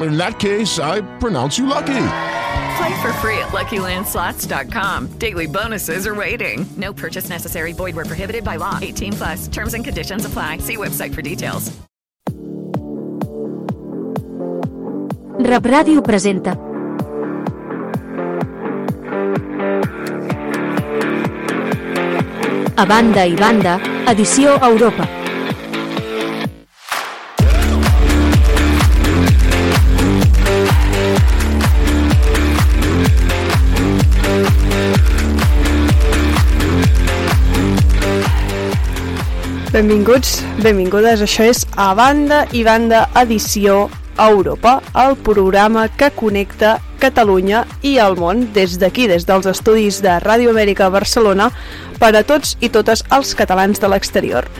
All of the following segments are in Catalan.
In that case, I pronounce you lucky. Play for free at LuckyLandSlots.com. Daily bonuses are waiting. No purchase necessary. Void where prohibited by law. 18 plus. Terms and conditions apply. See website for details. Rap Ràdio presenta A banda i banda, edició Europa. Benvinguts, benvingudes. Això és A Banda i Banda Edició Europa, el programa que connecta Catalunya i el món des d'aquí, des dels estudis de Ràdio Amèrica Barcelona, per a tots i totes els catalans de l'exterior.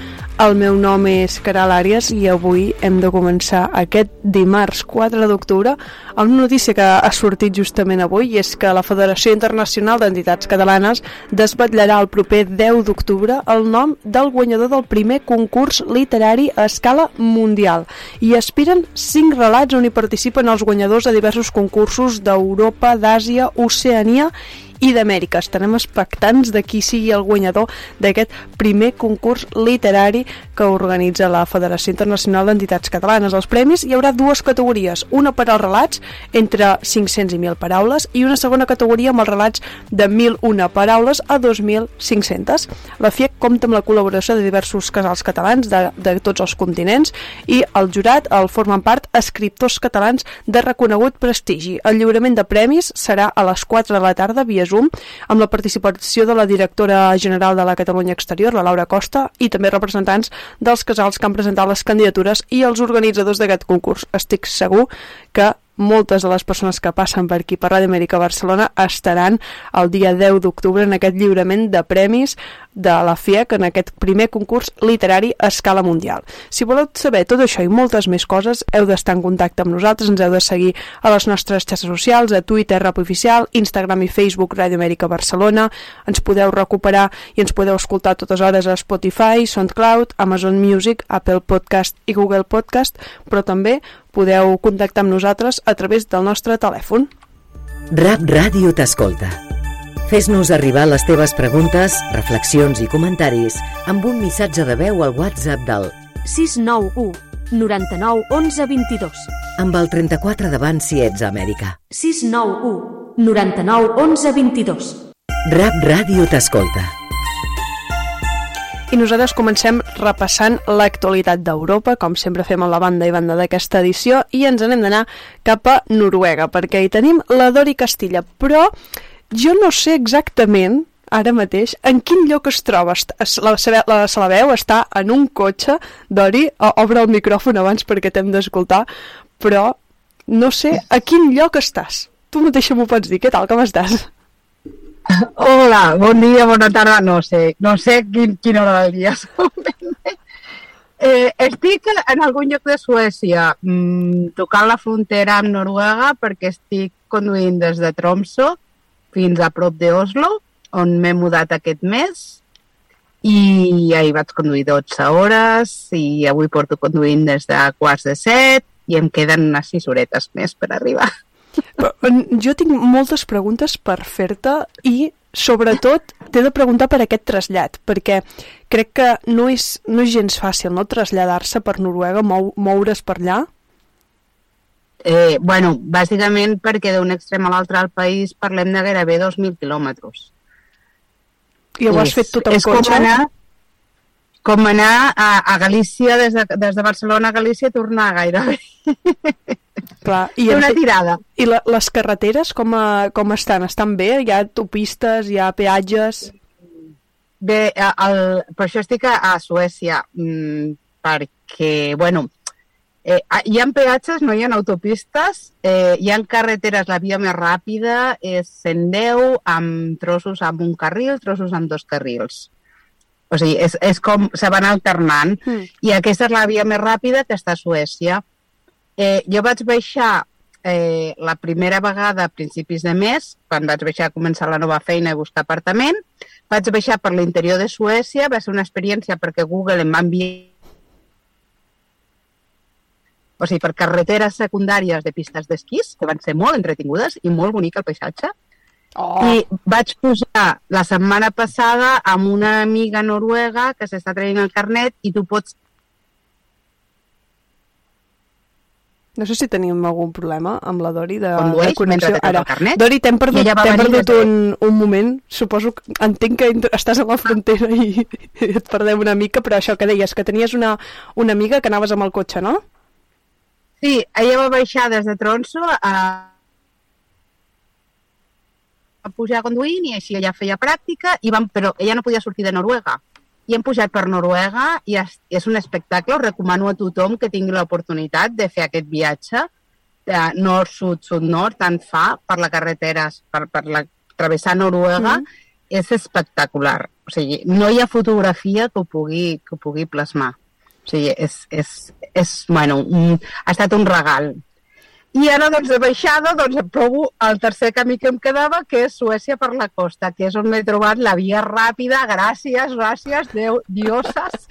El meu nom és Caral Àries i avui hem de començar aquest dimarts 4 d'octubre amb una notícia que ha sortit justament avui i és que la Federació Internacional d'Entitats Catalanes desvetllarà el proper 10 d'octubre el nom del guanyador del primer concurs literari a escala mundial. I aspiren 5 relats on hi participen els guanyadors de diversos concursos d'Europa, d'Àsia, Oceania i d'Amèrica. Estarem expectants de qui sigui el guanyador d'aquest primer concurs literari que organitza la Federació Internacional d'Entitats Catalanes. Els premis hi haurà dues categories, una per als relats entre 500 i 1.000 paraules i una segona categoria amb els relats de 1.001 paraules a 2.500. La FIEC compta amb la col·laboració de diversos casals catalans de, de tots els continents i el jurat el formen part escriptors catalans de reconegut prestigi. El lliurament de premis serà a les 4 de la tarda via Zoom amb la participació de la directora general de la Catalunya Exterior, la Laura Costa, i també representants dels casals que han presentat les candidatures i els organitzadors d'aquest concurs. Estic segur que moltes de les persones que passen per aquí per Ràdio Amèrica Barcelona estaran el dia 10 d'octubre en aquest lliurament de premis de la FIEC en aquest primer concurs literari a escala mundial. Si voleu saber tot això i moltes més coses, heu d'estar en contacte amb nosaltres, ens heu de seguir a les nostres xarxes socials, a Twitter, Rap Oficial, Instagram i Facebook Ràdio Amèrica Barcelona, ens podeu recuperar i ens podeu escoltar totes hores a Spotify, SoundCloud, Amazon Music, Apple Podcast i Google Podcast, però també podeu contactar amb nosaltres a través del nostre telèfon. Rap Ràdio t'escolta. Fes-nos arribar les teves preguntes, reflexions i comentaris amb un missatge de veu al WhatsApp del 691 99 11 22 amb el 34 davant si ets a Amèrica. 691 99 11 22 Rap Ràdio t'escolta. I nosaltres comencem repassant l'actualitat d'Europa, com sempre fem a la banda i banda d'aquesta edició, i ens anem d'anar cap a Noruega, perquè hi tenim la Dori Castilla, però jo no sé exactament ara mateix en quin lloc es troba. La, la, la Salabeu està en un cotxe, Dori, obre el micròfon abans perquè t'hem d'escoltar, però no sé a quin lloc estàs. Tu mateixa m'ho pots dir, què tal, com estàs? Hola, bon dia, bona tarda, no sé, no sé quin, quina hora del dia eh, estic en algun lloc de Suècia, mmm, tocant la frontera amb Noruega perquè estic conduint des de Tromso fins a prop d'Oslo, on m'he mudat aquest mes i ahir vaig conduir 12 hores i avui porto conduint des de quarts de set i em queden unes 6 horetes més per arribar. Jo tinc moltes preguntes per fer-te i sobretot t'he de preguntar per aquest trasllat, perquè crec que no és, no és gens fàcil no traslladar-se per Noruega, mou, moure's per allà. Eh, bueno, bàsicament perquè d'un extrem a l'altre del país parlem de gairebé 2.000 quilòmetres. I ho has fet tot el cotxe? Anar... com anar a, a Galícia, des de, des de Barcelona a Galícia, tornar gairebé. Clar, i, Una tirada. I la, les carreteres com, a, com estan? Estan bé? Hi ha autopistes, hi ha peatges? Bé, eh, el, per això estic a, a Suècia, mm, perquè, bueno, eh, hi ha peatges, no hi ha autopistes, eh, hi ha carreteres, la via més ràpida és 110, amb trossos amb un carril, trossos amb dos carrils. O sigui, és, és com se van alternant. Mm. I aquesta és la via més ràpida que està a Suècia. Eh, jo vaig baixar eh, la primera vegada a principis de mes, quan vaig baixar a començar la nova feina i buscar apartament, vaig baixar per l'interior de Suècia, va ser una experiència perquè Google em va enviar o sigui, per carreteres secundàries de pistes d'esquís, que van ser molt entretingudes i molt bonic el paisatge. Oh. I vaig pujar la setmana passada amb una amiga noruega que s'està traient el carnet i tu pots No sé si tenim algun problema amb la Dori de, Condueix de connexió. Ara. Dori, t'hem perdut, venir perdut un, un moment. Suposo que entenc que estàs a la frontera i, i et perdem una mica, però això que deies, que tenies una, una amiga que anaves amb el cotxe, no? Sí, ella va baixar des de Tronso a, a pujar conduint i així ella feia pràctica, i vam, però ella no podia sortir de Noruega. I hem pujat per Noruega i és, és un espectacle, ho recomano a tothom que tingui l'oportunitat de fer aquest viatge de nord-sud, sud-nord, tant fa per la carretera, per, per la, travessar Noruega, mm. és espectacular. O sigui, no hi ha fotografia que ho pugui, que ho pugui plasmar. Sigui, és, és, és bueno, un, ha estat un regal. I ara, doncs, de baixada, doncs, em provo el tercer camí que em quedava, que és Suècia per la costa, que és on m'he trobat la via ràpida, gràcies, gràcies, Déu, dioses,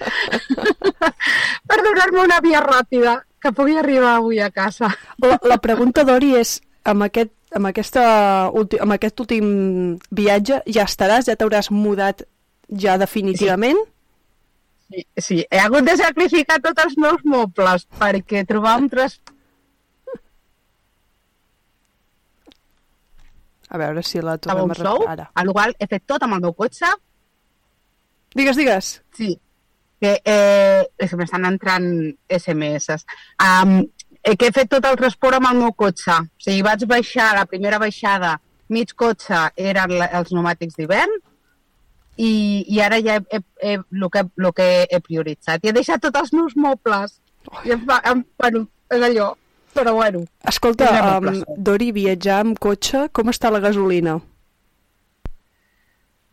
per donar-me una via ràpida que pugui arribar avui a casa. La, la pregunta, Dori, és amb aquest, amb, aquesta, amb aquest últim viatge ja estaràs, ja t'hauràs mudat ja definitivament? Sí, sí, he hagut de sacrificar tots els meus mobles perquè trobar un tras... A veure si la tornem a sou, ara. a l'igual he fet tot amb el meu cotxe, Digues, digues. Sí, que, eh, que m'estan entrant SMS. Um, eh, que he fet tot el transport amb el meu cotxe. O sigui, vaig baixar, la primera baixada, mig cotxe eren els pneumàtics d'hivern, i, i ara ja he, he, he, el, que, el que he prioritzat. I he deixat tots els meus mobles. I em, em, bueno, és allò. Però bueno. Escolta, um. Dori, viatjar amb cotxe, com està la gasolina?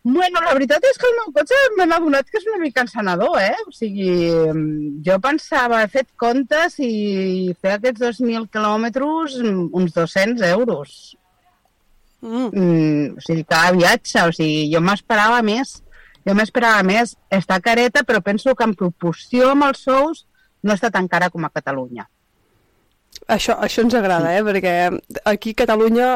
Bueno, la veritat és que el meu cotxe m'he adonat que és una mica encenedor, eh? O sigui, jo pensava, he fet comptes i fer aquests 2.000 quilòmetres, uns 200 euros. Mm. Mm, o sigui, cada viatge, o sigui, jo m'esperava més. Jo m'esperava més. Està careta, però penso que en proporció amb els sous no està tan cara com a Catalunya. Això, això ens agrada, eh? Perquè aquí a Catalunya,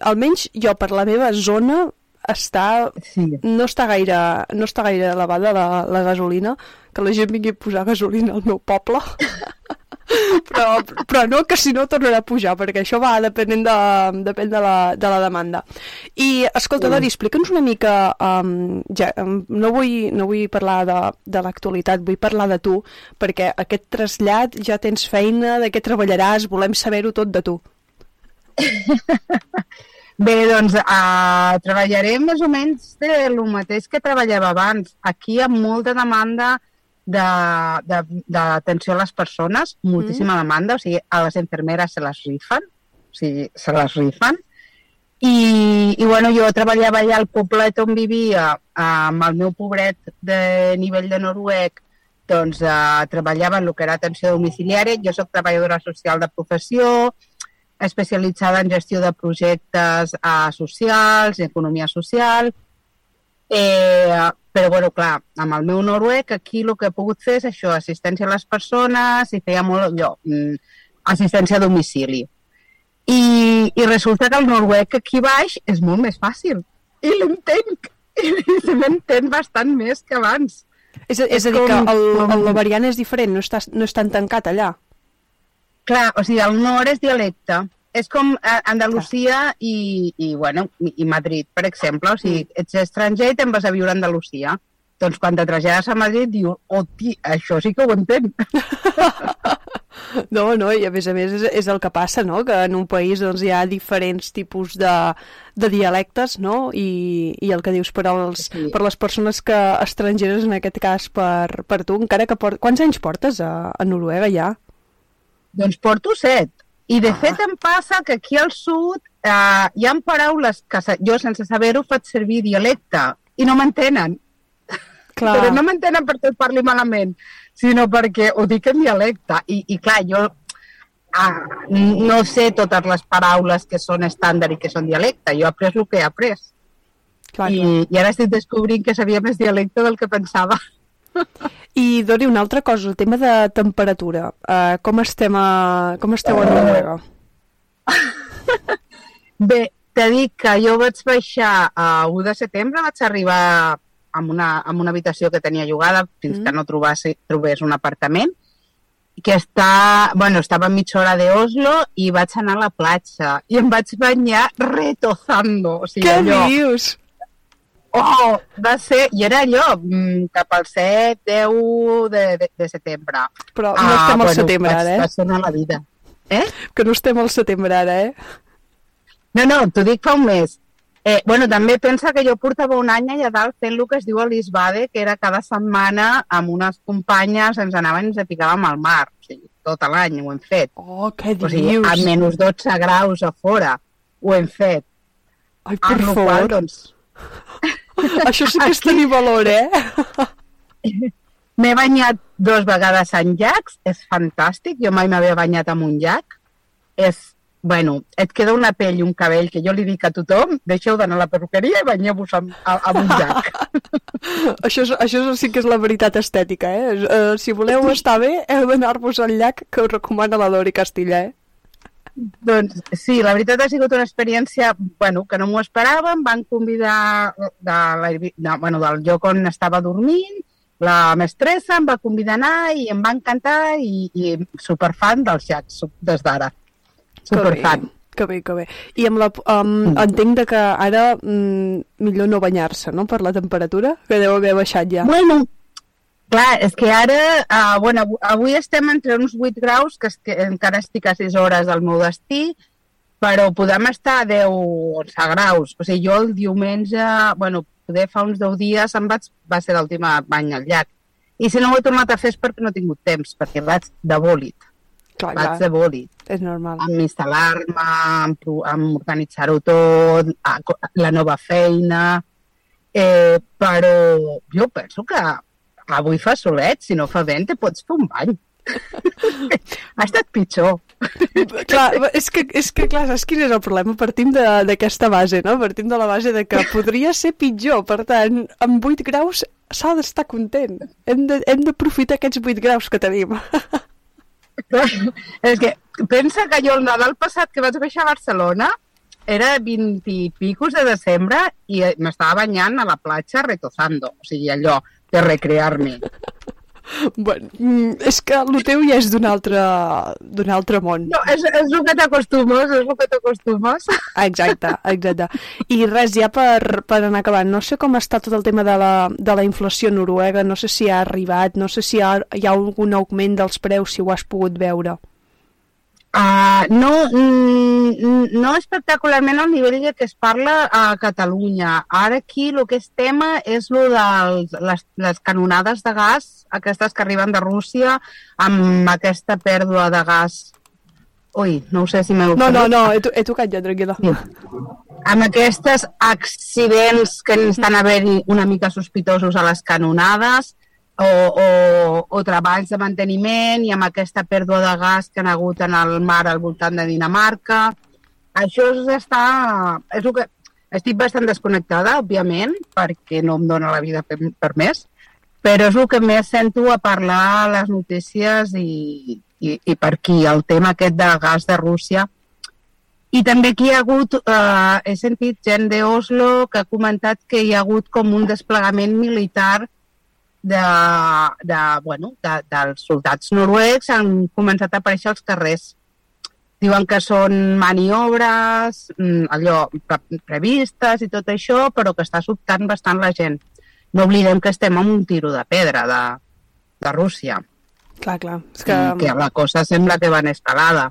almenys jo per la meva zona, està, sí. no, està gaire, no està gaire elevada la, la gasolina, que la gent vingui a posar gasolina al meu poble. però, però no, que si no tornarà a pujar, perquè això va depenent de, depèn de, la, de la demanda. I, escolta, Sí. Dori, explica'ns una mica, um, ja, um, no, vull, no vull parlar de, de l'actualitat, vull parlar de tu, perquè aquest trasllat ja tens feina, de què treballaràs, volem saber-ho tot de tu. Bé, doncs uh, treballaré més o menys de lo mateix que treballava abans. Aquí hi ha molta demanda d'atenció a les persones, moltíssima mm. demanda, o sigui, a les infermeres se les rifen, o sigui, se les rifen. I, i bueno, jo treballava allà al poblet on vivia, amb el meu pobret de nivell de noruec, doncs eh, treballava en el que era atenció domiciliària. Jo sóc treballadora social de professió, especialitzada en gestió de projectes eh, socials economia social. Eh, però, bueno, clar, amb el meu noruec, aquí el que he pogut fer és això, assistència a les persones i feia molt allò, mm, assistència a domicili. I, I resulta que el noruec aquí baix és molt més fàcil. I l'entenc. I se m'entén bastant més que abans. És, a- és a dir, que el, el, la variant és diferent, no, està, no és tan tancat allà. Clar, o sigui, el nord és dialecte. És com eh, Andalusia i, i, bueno, i, Madrid, per exemple. O sigui, ets estranger i te'n vas a viure a Andalusia. doncs quan te trasllades a Madrid diu, hòstia, això sí que ho entenc. No, no, i a més a més és, és el que passa, no?, que en un país doncs, hi ha diferents tipus de, de dialectes, no?, I, i el que dius per, als, sí. per les persones que estrangeres, en aquest cas per, per tu, encara que port... Quants anys portes a, a Noruega ja? Doncs porto set. I de ah. fet em passa que aquí al sud eh, hi ha paraules que jo sense saber-ho faig servir dialecte i no m'entenen. Però no m'entenen perquè parli malament, sinó perquè ho dic en dialecte. I, i clar, jo ah, no sé totes les paraules que són estàndard i que són dialecte. Jo he après el que he après. Clar, I, clar. I ara estic descobrint que sabia més dialecte del que pensava. I, Dori, una altra cosa, el tema de temperatura. Uh, com, estem a, com esteu a Noruega? Bé, t'he dit que jo vaig baixar a 1 de setembre, vaig arribar amb una, amb una habitació que tenia llogada fins mm. que no trobés, trobés un apartament que està, bueno, estava a mitja hora d'Oslo i vaig anar a la platja i em vaig banyar retozando. O sigui, Què allò, dius? Oh, va ser, i era allò, mm, cap al 7, 10 de, de, de setembre. Però no estem al bueno, setembre ara, eh? Va la vida. Eh? Que no estem al setembre ara, eh? No, no, t'ho dic fa un mes. Eh, bueno, també pensa que jo portava un any allà dalt fent el que es diu a l'Isbade, que era cada setmana amb unes companyes ens anaven i ens picàvem al mar. O sigui, tot l'any ho hem fet. Oh, què dius? O sigui, a menys 12 graus a fora ho hem fet. Ai, per favor. Qual, doncs... Això sí que és tenir valor, eh? M'he banyat dues vegades en llacs, és fantàstic, jo mai m'havia banyat en un llac. És, bueno, et queda una pell i un cabell que jo li dic a tothom, deixeu d'anar a la perruqueria i banyeu-vos amb, amb un llac. això, és, això sí que és la veritat estètica, eh? Uh, si voleu estar bé, heu d'anar-vos al llac que us recomana la Dori Castilla, eh? Doncs sí, la veritat ha sigut una experiència bueno, que no m'ho esperàvem. Van convidar de la, de, bueno, del lloc on estava dormint, la mestressa em va convidar a anar i em va encantar i, i superfan dels llacs des d'ara. Superfan. Que bé, que bé. I amb la, um, entenc de que ara mm, millor no banyar-se, no?, per la temperatura, que deu haver baixat ja. Bueno, Clar, és que ara, uh, bueno, avui estem entre uns 8 graus, que, es, que encara estic a 6 hores del meu destí, però podem estar a 10 o 11 graus. O sigui, jo el diumenge, bueno, poder fa uns 10 dies em vaig, va ser l'última bany al llac. I si no ho he tornat a fer és perquè no he tingut temps, perquè vaig de bòlit. Clar, vaig clar. de bòlit. És normal. Amb instal·lar-me, amb, amb organitzar-ho tot, a, la nova feina... Eh, però jo penso que avui fa solet, si no fa vent, te pots fer un bany. ha estat pitjor. clar, és que, és que clar, saps quin és el problema? Partim d'aquesta base, no? Partim de la base de que podria ser pitjor, per tant, amb 8 graus s'ha d'estar content. Hem d'aprofitar aquests 8 graus que tenim. és que pensa que jo el Nadal passat que vaig baixar a Barcelona era 20 i picos de desembre i m'estava banyant a la platja retozando, o sigui, allò, de recrear-me. Bueno, mm, és que el teu ja és d'un altre, altre món. No, és, és el que t'acostumes, és el que t'acostumes. Exacte, exacte. I res, ja per, per anar acabant, no sé com està tot el tema de la, de la inflació noruega, no sé si ha arribat, no sé si hi ha, hi ha algun augment dels preus, si ho has pogut veure. Uh, no, mm, no espectacularment al nivell que es parla a Catalunya. Ara aquí el que és tema és lo de les, les canonades de gas, aquestes que arriben de Rússia, amb aquesta pèrdua de gas Ui, no ho sé si m'heu... No, no, no, he, he tocat ja, tranquil·la. Sí. Amb aquests accidents que estan haver-hi una mica sospitosos a les canonades, o, o, o treballs de manteniment i amb aquesta pèrdua de gas que han hagut en el mar al voltant de Dinamarca. Això està... És que... Estic bastant desconnectada, òbviament, perquè no em dóna la vida per, per més, però és el que més sento a parlar a les notícies i, i, i per aquí, el tema aquest del gas de Rússia. I també aquí ha hagut, eh, he sentit gent d'Oslo que ha comentat que hi ha hagut com un desplegament militar de, de, bueno, de, dels soldats noruecs han començat a aparèixer als carrers. Diuen que són maniobres, mm, allò, previstes i tot això, però que està sobtant bastant la gent. no oblidem que estem amb un tiro de pedra de, de Rússia. Clar, clar. És que... I que la cosa sembla que va en escalada.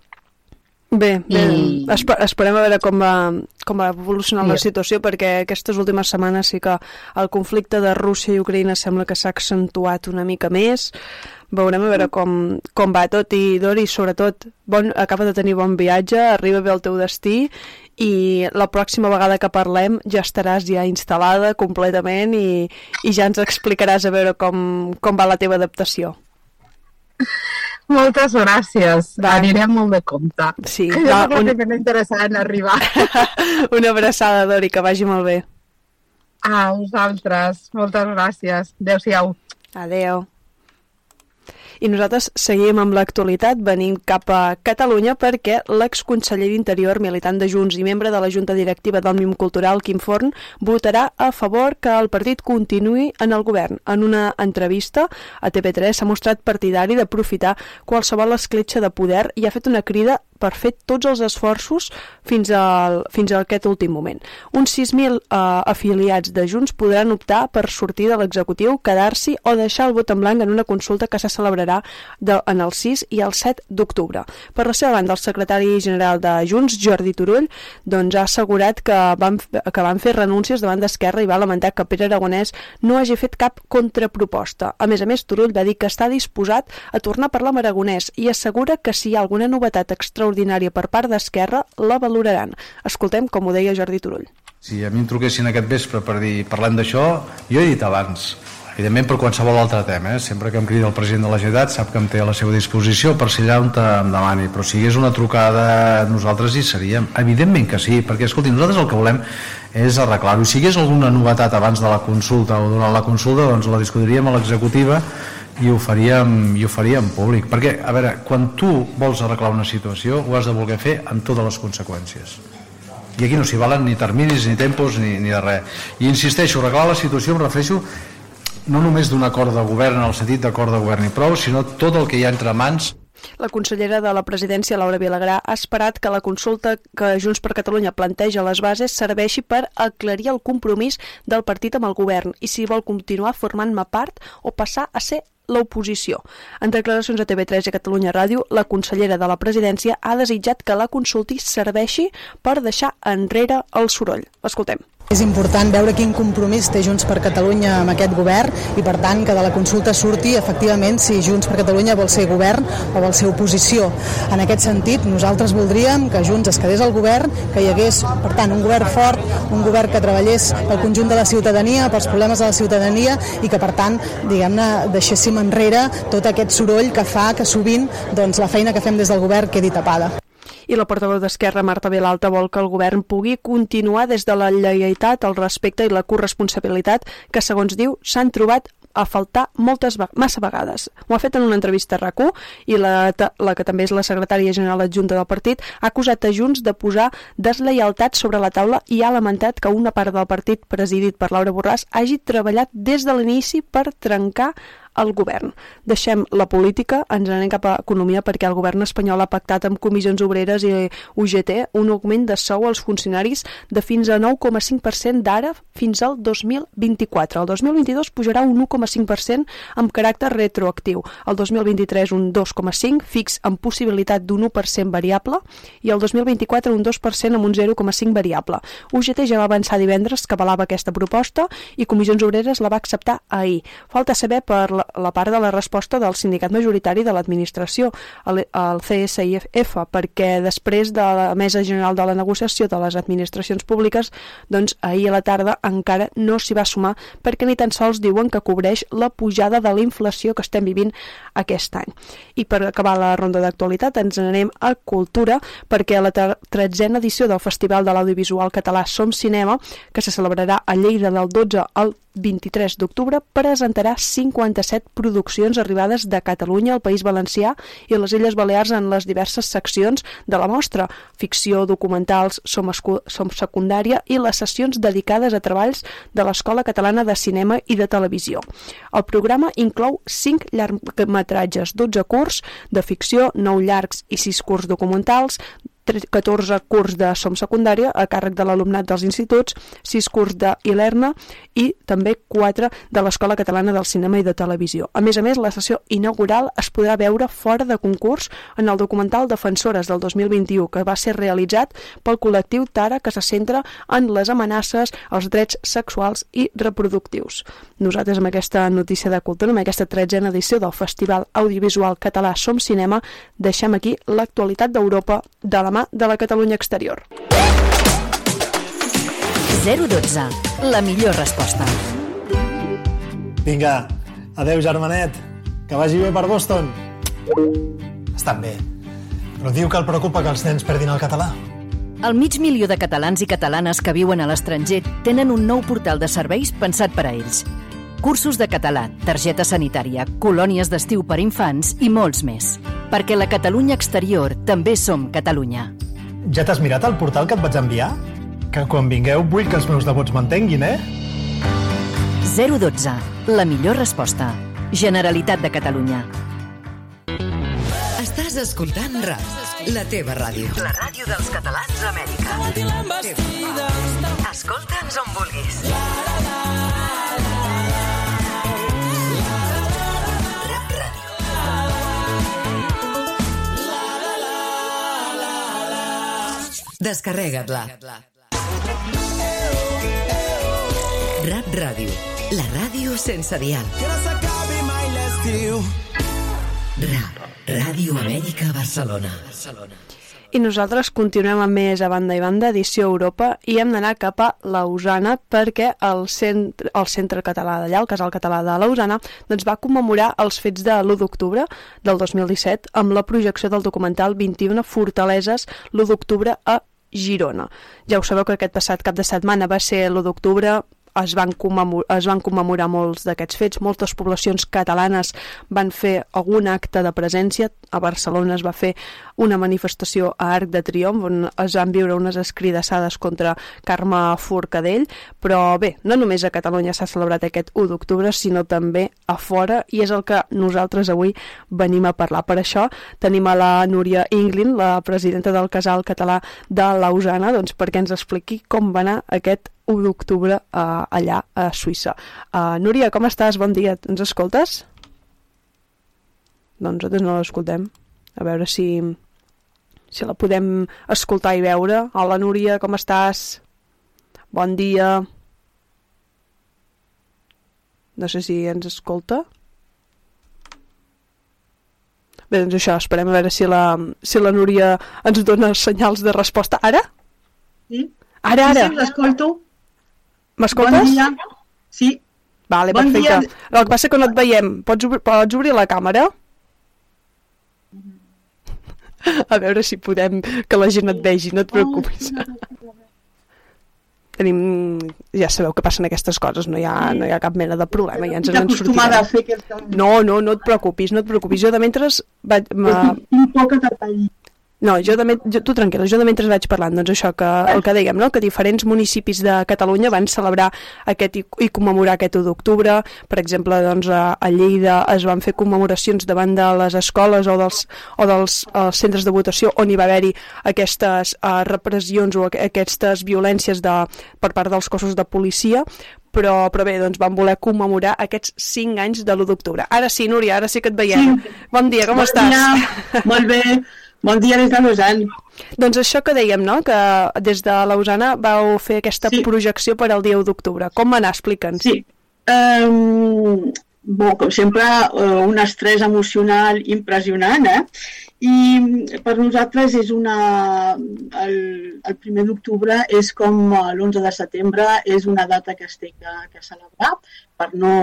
Bé, bé I- esper esperem a veure com va, com va evolucionar la situació perquè aquestes últimes setmanes sí que el conflicte de Rússia i Ucraïna sembla que s'ha accentuat una mica més. Veurem a veure com, com va tot. I Dori, sobretot, bon, acaba de tenir bon viatge, arriba bé al teu destí i la pròxima vegada que parlem ja estaràs ja instal·lada completament i, i ja ens explicaràs a veure com, com va la teva adaptació. Moltes gràcies. Va. Anirem molt de compte. Sí, que va, un- primera interessada en arribar. Una abraçada, Dori, que vagi molt bé. A vosaltres. Moltes gràcies. Adéu-siau. Adeu. I nosaltres seguim amb l'actualitat, venim cap a Catalunya perquè l'exconseller d'Interior, militant de Junts i membre de la Junta Directiva d'Òmnium Cultural, Quim Forn, votarà a favor que el partit continuï en el govern. En una entrevista a TV3 s'ha mostrat partidari d'aprofitar qualsevol escletxa de poder i ha fet una crida per fer tots els esforços fins, al, fins a aquest últim moment. Uns 6.000 eh, afiliats de Junts podran optar per sortir de l'executiu, quedar-s'hi o deixar el vot en blanc en una consulta que se celebrarà de, en el 6 i el 7 d'octubre. Per la seva banda, el secretari general de Junts, Jordi Turull, doncs, ha assegurat que van, que van fer renúncies davant d'Esquerra i va lamentar que Pere Aragonès no hagi fet cap contraproposta. A més a més, Turull va dir que està disposat a tornar a parlar amb Aragonès i assegura que si hi ha alguna novetat extraordinària per part d'Esquerra, la valoraran. Escoltem com ho deia Jordi Turull. Si a mi em truquessin aquest vespre per dir parlem d'això, jo he dit abans, evidentment per qualsevol altre tema, eh? sempre que em crida el president de la Generalitat sap que em té a la seva disposició per si allà on em demani, però si hi hagués una trucada nosaltres hi seríem, evidentment que sí, perquè escolti, nosaltres el que volem és arreglar-ho, si hi hagués alguna novetat abans de la consulta o durant la consulta, doncs la discutiríem a l'executiva i ho faríem, i ho faríem públic. Perquè, a veure, quan tu vols arreglar una situació ho has de voler fer amb totes les conseqüències. I aquí no s'hi valen ni terminis, ni tempos, ni, ni de res. I insisteixo, arreglar la situació em refereixo no només d'un acord de govern en el sentit d'acord de govern i prou, sinó tot el que hi ha entre mans. La consellera de la presidència, Laura Vilagrà, ha esperat que la consulta que Junts per Catalunya planteja a les bases serveixi per aclarir el compromís del partit amb el govern i si vol continuar formant-ne part o passar a ser l'oposició. En declaracions a TV3 i Catalunya Ràdio, la consellera de la presidència ha desitjat que la consulti serveixi per deixar enrere el soroll. Escoltem. És important veure quin compromís té Junts per Catalunya amb aquest govern i, per tant, que de la consulta surti efectivament si Junts per Catalunya vol ser govern o vol ser oposició. En aquest sentit, nosaltres voldríem que Junts es quedés al govern, que hi hagués, per tant, un govern fort, un govern que treballés pel conjunt de la ciutadania, pels problemes de la ciutadania i que, per tant, diguem-ne, deixéssim enrere tot aquest soroll que fa que sovint doncs, la feina que fem des del govern quedi tapada. I la portaveu d'Esquerra, Marta Vilalta, vol que el govern pugui continuar des de la lleialtat, el respecte i la corresponsabilitat que, segons diu, s'han trobat a faltar moltes massa vegades. Ho ha fet en una entrevista a rac i la, la que també és la secretària general adjunta del partit ha acusat a Junts de posar deslleialtat sobre la taula i ha lamentat que una part del partit presidit per Laura Borràs hagi treballat des de l'inici per trencar el govern. Deixem la política, ens anem cap a economia perquè el govern espanyol ha pactat amb comissions obreres i UGT un augment de sou als funcionaris de fins a 9,5% d'ara fins al 2024. El 2022 pujarà un 1,5% amb caràcter retroactiu. El 2023 un 2,5% fix amb possibilitat d'un 1% variable i el 2024 un 2% amb un 0,5 variable. UGT ja va avançar divendres que avalava aquesta proposta i Comissions Obreres la va acceptar ahir. Falta saber per la, la part de la resposta del sindicat majoritari de l'administració, el, el CSIF, perquè després de la Mesa General de la Negociació de les Administracions Públiques, doncs ahir a la tarda encara no s'hi va sumar perquè ni tan sols diuen que cobreix la pujada de la inflació que estem vivint aquest any. I per acabar la ronda d'actualitat ens anem a Cultura perquè a la tretzena edició del Festival de l'Audiovisual Català Som Cinema, que se celebrarà a Lleida del 12 al 23 d'octubre presentarà 57 produccions arribades de Catalunya, al País Valencià i les Illes Balears en les diverses seccions de la mostra, ficció, documentals, som, som secundària i les sessions dedicades a treballs de l'Escola Catalana de Cinema i de Televisió. El programa inclou 5 llargmetratges, 12 curts de ficció, 9 llargs i 6 curts documentals, 14 curs de SOM secundària a càrrec de l'alumnat dels instituts, 6 curs d'ILERNA i també 4 de l'Escola Catalana del Cinema i de Televisió. A més a més, la sessió inaugural es podrà veure fora de concurs en el documental Defensores del 2021, que va ser realitzat pel col·lectiu Tara, que se centra en les amenaces als drets sexuals i reproductius. Nosaltres amb aquesta notícia de cultura, amb aquesta tretzena edició del Festival Audiovisual Català Som Cinema, deixem aquí l'actualitat d'Europa de la mà de la Catalunya exterior. 012. La millor resposta. Vinga, adeu germanet, que vagi bé per Boston. Estan bé, però diu que el preocupa que els nens perdin el català. El mig milió de catalans i catalanes que viuen a l'estranger tenen un nou portal de serveis pensat per a ells. Cursos de català, targeta sanitària, colònies d'estiu per infants i molts més. Perquè la Catalunya exterior també som Catalunya. Ja t'has mirat el portal que et vaig enviar? Que quan vingueu vull que els meus nebots m'entenguin, eh? 012. La millor resposta. Generalitat de Catalunya. Estàs escoltant RAC, la teva ràdio. La ràdio dels catalans a Amèrica. Escolta'ns on vulguis. Rap Descarrega't-la. Rap Ràdio, la ràdio sense dial. Rap, Ràdio Amèrica Barcelona. I nosaltres continuem amb més a banda i banda, edició Europa, i hem d'anar cap a Lausana perquè el centre, el centre català d'allà, el casal català de Lausana, doncs va commemorar els fets de l'1 d'octubre del 2017 amb la projecció del documental 21 Fortaleses l'1 d'octubre a Girona. Ja ho sabeu que aquest passat cap de setmana va ser l'1 d'octubre, es van, es van commemorar molts d'aquests fets, moltes poblacions catalanes van fer algun acte de presència, a Barcelona es va fer una manifestació a Arc de Triomf on es van viure unes escridassades contra Carme Forcadell, però bé, no només a Catalunya s'ha celebrat aquest 1 d'octubre, sinó també a fora, i és el que nosaltres avui venim a parlar. Per això tenim a la Núria Inglin, la presidenta del Casal Català de Lausana, doncs perquè ens expliqui com va anar aquest 1 d'octubre uh, allà a Suïssa. Uh, Núria, com estàs? Bon dia. Ens escoltes? Doncs nosaltres no l'escoltem. A veure si, si la podem escoltar i veure. Hola, Núria, com estàs? Bon dia. No sé si ens escolta. Bé, doncs això, esperem a veure si la, si la Núria ens dona senyals de resposta. Ara? Sí. Ara, ara. Sí, l'escolto. M'escoltes? Bon dia. Sí. Vale, Bon perfecte. dia. El que passa que no et veiem. Pots, obrir, pots obrir la càmera? A veure si podem que la gent et vegi, no et preocupis. Tenim... Ja sabeu que passen aquestes coses, no hi ha, no hi ha cap mena de problema, ja ens en acostumada a sortirem. No, no, no et preocupis, no et preocupis. Jo de mentre vaig... m'ha- Un poc de detall. No, jo de, men- jo, tu tranquil·la, jo de mentre vaig parlant, doncs això que el que dèiem, no? que diferents municipis de Catalunya van celebrar aquest i, i commemorar aquest 1 d'octubre, per exemple, doncs a, a Lleida es van fer commemoracions davant de les escoles o dels, o dels uh, centres de votació on hi va haver-hi aquestes uh, repressions o aqu aquestes violències de, per part dels cossos de policia, però, però bé, doncs van voler commemorar aquests 5 anys de l'1 d'octubre. Ara sí, Núria, ara sí que et veiem. Sí. Bon dia, com Bon estàs? dia, molt bé. Bon dia des de Lausanne. Doncs això que dèiem, no?, que des de Lausana vau fer aquesta sí. projecció per al dia 1 d'octubre. Com va anar? Explica'ns. Sí. Um, bon, com sempre, uh, un estrès emocional impressionant, eh? I per nosaltres és una... El, el primer d'octubre és com eh, l'11 de setembre, és una data que es té que, que celebrar per no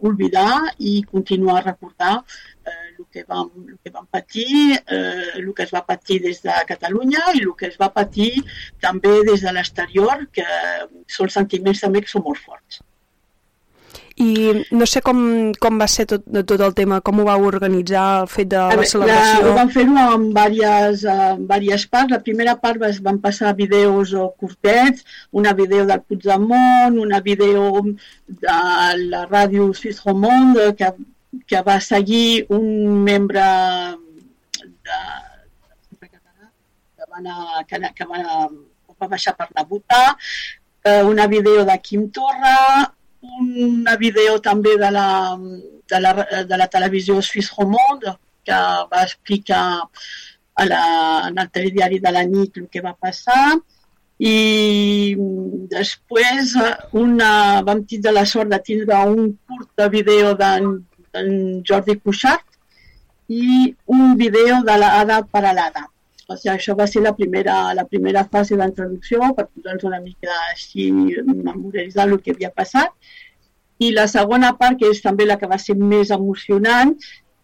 oblidar i continuar a recordar eh, el, que vam, el que vam patir, eh, el que es va patir des de Catalunya i el que es va patir també des de l'exterior, que són sentiments també que són molt forts. I no sé com, com va ser tot, tot el tema, com ho vau organitzar, el fet de la celebració. La, vam fer-ho en diverses, uh, diverses parts. La primera part es van passar vídeos o curtets, una vídeo del Puigdemont, una vídeo de la ràdio Suisse Romande, que, que va seguir un membre de, va, anar, que, que va, va baixar per anar a votar, eh, una vídeo de Quim Torra, una vídeo també de la, de la, de la televisió Suisse Romande, que va explicar a la, en el telediari de la nit el que va passar, i després una, vam tindre la sort de tindre un curt de vídeo d'en Jordi Cuixart i un vídeo de l'Ada per a l'Ada. O sigui, això va ser la primera, la primera fase d'introducció per posar-nos una mica així memoritzar el que havia passat. I la segona part, que és també la que va ser més emocionant,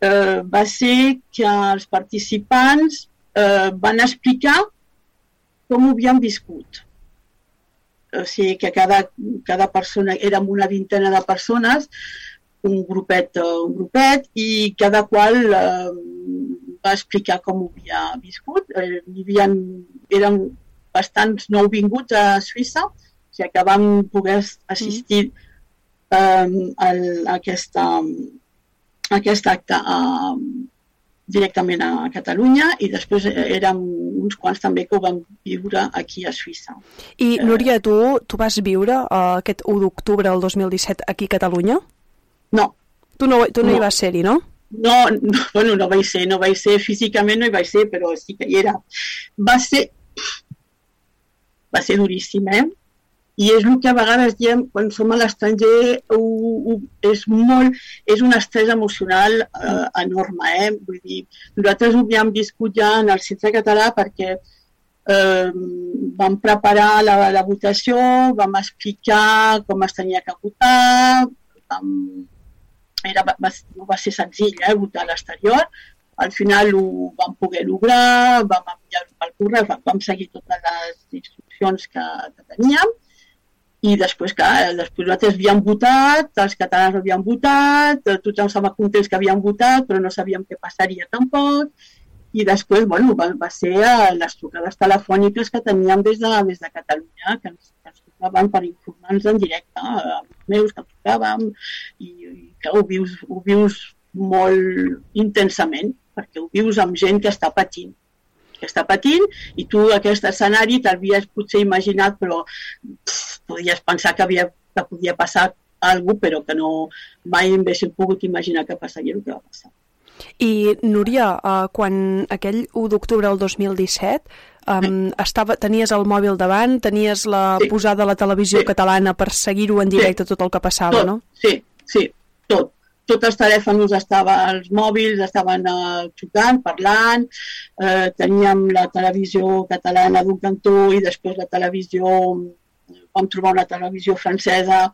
eh, va ser que els participants eh, van explicar com ho havien viscut. O sigui que cada, cada persona, érem una vintena de persones, un grupet, un grupet, i cada qual eh, va explicar com ho havia viscut. Eh, havia, eren bastants nouvinguts a Suïssa, o sigui que vam poder assistir eh, a, aquesta, a aquest acte eh, directament a Catalunya i després érem uns quants també que ho vam viure aquí a Suïssa. I Núria, tu, tu vas viure uh, aquest 1 d'octubre del 2017 aquí a Catalunya? No. Tu no, tu no, no. hi vas ser-hi, no? No, no, bueno, no vaig ser, no vaig ser físicament, no hi vaig ser, però sí que hi era. Va ser, va ser duríssim, eh? i és el que a vegades diem quan som a l'estranger és molt, és un estrès emocional eh, enorme, eh? Vull dir, nosaltres ho havíem viscut ja en el centre català perquè eh, vam preparar la, la votació, vam explicar com es tenia que votar, vam, era, va, va ser senzill eh, votar a l'exterior, al final ho vam poder lograr, vam enviar-ho pel correu, vam seguir totes les instruccions que, que teníem, i després, clar, després nosaltres havíem votat, els catalans havien votat, tothom estava contents que havien votat, però no sabíem què passaria tampoc, i després, bueno, va, va ser les trucades telefòniques que teníem des de, des de Catalunya, que ens, que ens trucaven per informar-nos en directe, els meus que trucàvem, i, i que ho vius, ho vius molt intensament, perquè ho vius amb gent que està patint que està patint i tu aquest escenari t'havies potser imaginat però pff, podies pensar que, havia, que podia passar alguna però que no mai haguéssim pogut imaginar que passaria el que va passar. I Núria, uh, quan aquell 1 d'octubre del 2017 um, estava, tenies el mòbil davant, tenies la sí. posada a la televisió sí. catalana per seguir-ho en directe sí. tot el que passava, tot. no? Sí, sí, tot tots els telèfons estaven, els mòbils estaven eh, xocant, parlant, eh, teníem la televisió catalana d'un cantó i després la televisió, vam trobar una televisió francesa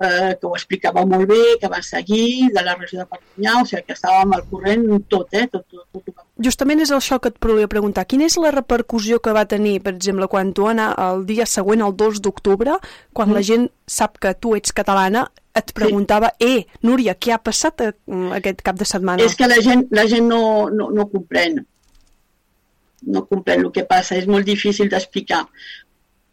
eh, que ho explicava molt bé, que va seguir, de la regió de Perpinyà, o sigui que estàvem al corrent tot, eh, tot, tot, tot, tot. Justament és això que et volia preguntar. Quina és la repercussió que va tenir, per exemple, quan tu anar el dia següent, el 2 d'octubre, quan mm. la gent sap que tu ets catalana, et preguntava, sí. eh, Núria, què ha passat eh, aquest cap de setmana? És que la gent, la gent no, no, no comprèn. No comprèn el que passa, és molt difícil d'explicar.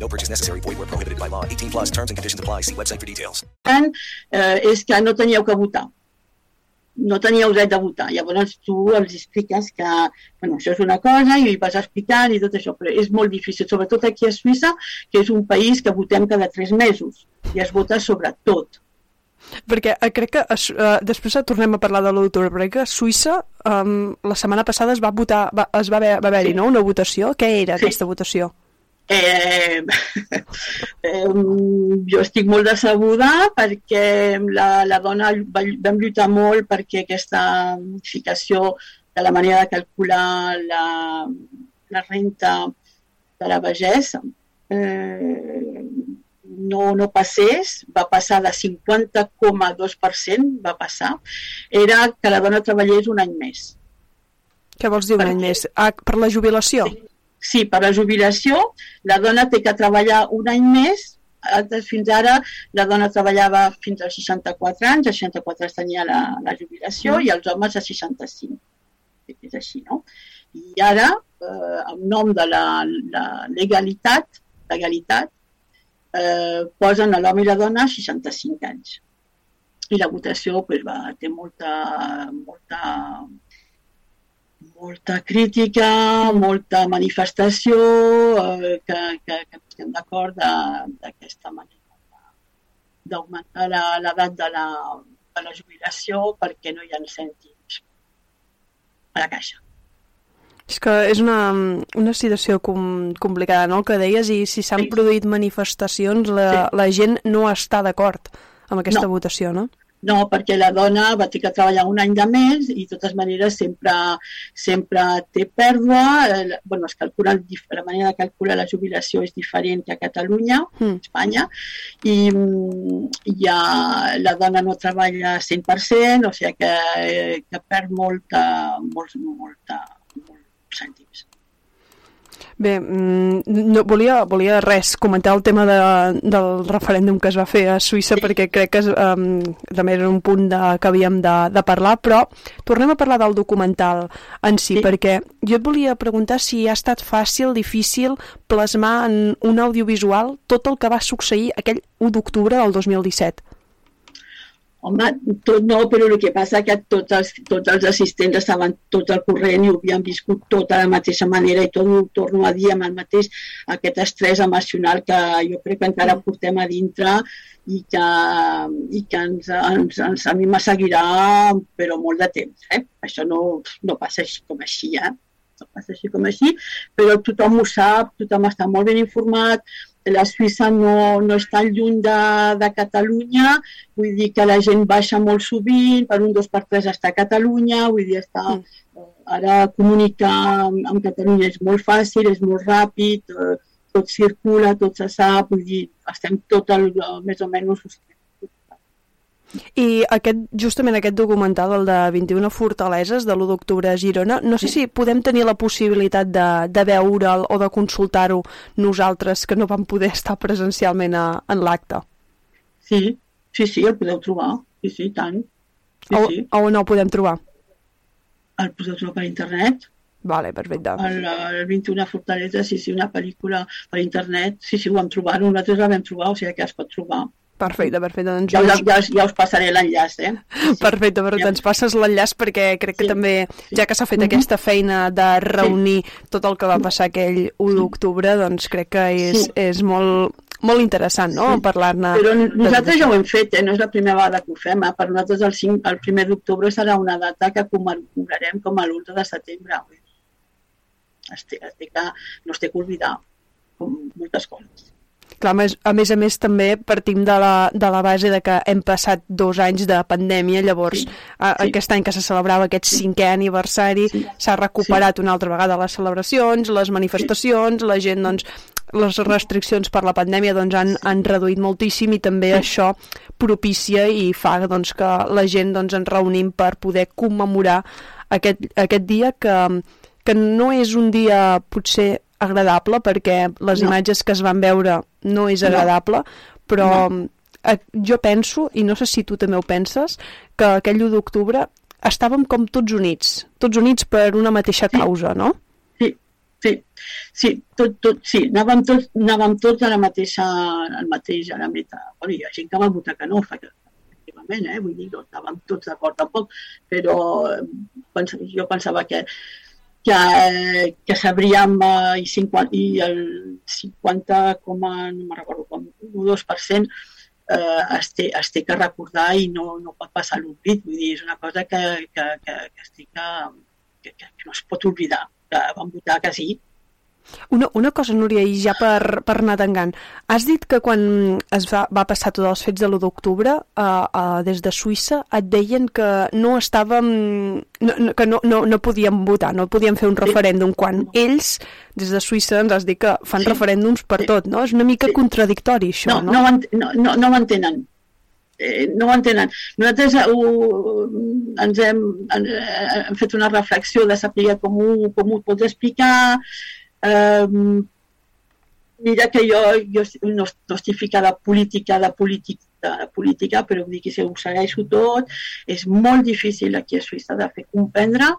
No purchase necessary. Void where prohibited by law. 18 plus terms and conditions apply. See website for details. Eh, és que no teníeu que votar. No teníeu dret de votar. Llavors tu els expliques que bueno, això és una cosa i vas explicant i tot això, però és molt difícil, sobretot aquí a Suïssa, que és un país que votem cada tres mesos i es vota sobre tot. Perquè eh, crec que uh, després tornem a parlar de l'octubre, però crec que a Suïssa um, la setmana passada es va votar, va, es va haver-hi haver sí. no? una votació. Què era sí. aquesta votació? Eh, eh, jo estic molt decebuda perquè la, la dona va, vam lluitar molt perquè aquesta modificació de la manera de calcular la, la renta de la vegesa eh, no, no passés, va passar de 50,2%, va passar, era que la dona treballés un any més. Què vols dir un any més? Ah, per la jubilació? Sí. Sí, per la jubilació, la dona té que treballar un any més, altres fins ara la dona treballava fins als 64 anys, als 64 anys tenia la, la jubilació Mm. i els homes a 65. És així, no? I ara, eh, en nom de la, la legalitat, legalitat eh, posen a l'home i la dona a 65 anys. I la votació pues, va, té molta, molta, molta crítica, molta manifestació, eh, que, que, que estem d'acord d'aquesta manera d'augmentar la- l'edat de, la, de la jubilació perquè no hi ha cèntims a la caixa. És que és una, una situació com, complicada, no?, el que deies, i si s'han produït manifestacions, la, la gent no està d'acord amb aquesta No. votació, no? No, perquè la dona va tenir que treballar un any de més i de totes maneres sempre, sempre té pèrdua. Eh, bueno, es calcula, la manera de calcular la jubilació és diferent que a Catalunya, Mm. Espanya, i mm, ja la dona no treballa 100%, o sigui que, eh, que perd molta, molt, molta, molts cèntims. Bé, mm, no, volia, volia res, comentar el tema de, del referèndum que es va fer a Suïssa perquè crec que um, també era un punt de, que havíem de, de parlar, però tornem a parlar del documental en si, sí. perquè jo et volia preguntar si ha estat fàcil, difícil plasmar en un audiovisual tot el que va succeir aquell 1 d'octubre del 2017. Home, tot no, però el que passa que tots els, tots els assistents estaven tot al corrent i ho havien viscut tot de la mateixa manera i tot ho torno a dir amb el mateix, aquest estrès emocional que jo crec que encara portem a dintre i que, i que ens, ens, ens, a mi me seguirà però molt de temps. Eh? Això no, no passa així com així, eh? no passa així com així, però tothom ho sap, tothom està molt ben informat, la Suïssa no, no està lluny de, de Catalunya, vull dir que la gent baixa molt sovint, per un dos per tres està a Catalunya, vull dir, està, mm. ara comunicar amb, amb Catalunya és molt fàcil, és molt ràpid, eh, tot circula, tot se sap, vull dir, estem tot el, més o menys I aquest, justament aquest documental, el de 21 fortaleses de l'1 d'octubre a Girona, no sé si podem tenir la possibilitat de, de veure'l o de consultar-ho nosaltres que no vam poder estar presencialment a, en l'acte. Sí, sí, sí, el podeu trobar, sí, sí, tant. Sí, o, sí. o no el podem trobar? El podeu trobar per internet. Vale, perfecte. El, el 21 Fortalesa, sí, sí, una pel·lícula per internet, sí, sí, ho vam trobar, nosaltres la vam trobar, o sigui que es pot trobar. Perfecte, perfecte. Doncs Ja, us- ja, ja, ja us passaré l'enllaç, eh? Perfecte, però ens passes l'enllaç perquè crec que també, ja que s'ha fet Mhm. aquesta feina de reunir tot el que va passar aquell 1 d'octubre, doncs crec que és, Sí. és molt, molt interessant, no?, parlar-ne. Però de- nosaltres ja ho hem fet, eh? no és la primera vegada que ho fem. Eh? Per nosaltres el, 5, el primer d'octubre serà una data que commemorarem com a l'11 de setembre. Vull dir, Es té, es té que, no es té que oblidar, com moltes coses. Clar, a més, a més a més també partim de la, de la base de que hem passat dos anys de pandèmia, llavors sí, a, sí. aquest any que se celebrava aquest cinquè aniversari s'ha recuperat una altra vegada les celebracions, les manifestacions, la gent doncs les restriccions per la pandèmia doncs, han, han reduït moltíssim i també això propicia i fa doncs, que la gent doncs, ens reunim per poder commemorar aquest, aquest dia que, que no és un dia potser agradable perquè les No. imatges que es van veure no és No. agradable, però eh, jo penso, i no sé si tu també ho penses, que aquell 1 d'octubre estàvem com tots units, tots units per una mateixa causa, no? Sí, sí, sí, tot, tot, sí, anàvem tots, anàvem tots a la mateixa, al mateix, a la meta. Bueno, hi ha gent que va votar que no, efectivament, eh? vull dir, no estàvem tots d'acord tampoc, però eh, pens, jo pensava que que, eh, que sabríem eh, i, 50, i el 50, com a, no me'n recordo, com 1-2% eh, es, té, es té que recordar i no, no pot passar l'oblit. Vull dir, és una cosa que, que, que, que, estic, que, que, que no es pot oblidar, que vam votar que sí. Una, una cosa, Núria, i ja per, per anar tangant. Has dit que quan es va, va passar tots els fets de l'1 d'octubre uh, uh, des de Suïssa et deien que no estàvem... No, no, que no, no, no podíem votar, no podíem fer un referèndum, quan ells, des de Suïssa, ens has dit que fan Sí. referèndums per tot, no? És una mica contradictori, això, No, no? no, no, no, no ho entenen. Eh, no ho entenen. Nosaltres eh, ho, ens hem, eh, hem fet una reflexió de saber com ho, com ho pots explicar, Um, mira que jo, jo no, no estic ficada política de política, de política, però vull dir que si ho segueixo tot, és molt difícil aquí a Suïssa de fer comprendre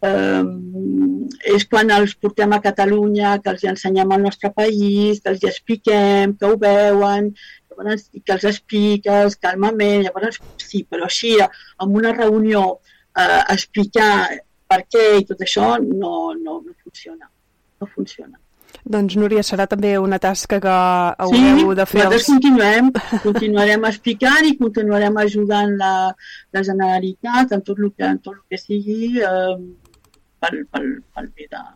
Um, és quan els portem a Catalunya, que els ensenyem el nostre país, que els expliquem, que ho veuen, llavors que els expliques calmament, llavors sí, però així, en una reunió, eh, explicar per què i tot això no, no, no funciona. No funciona. Doncs, Núria, serà també una tasca que haureu sí, de fer. Sí, els... continuem, continuarem explicant i continuarem ajudant la, la Generalitat en tot el que, en tot el que sigui eh, pel, pel, pel bé de,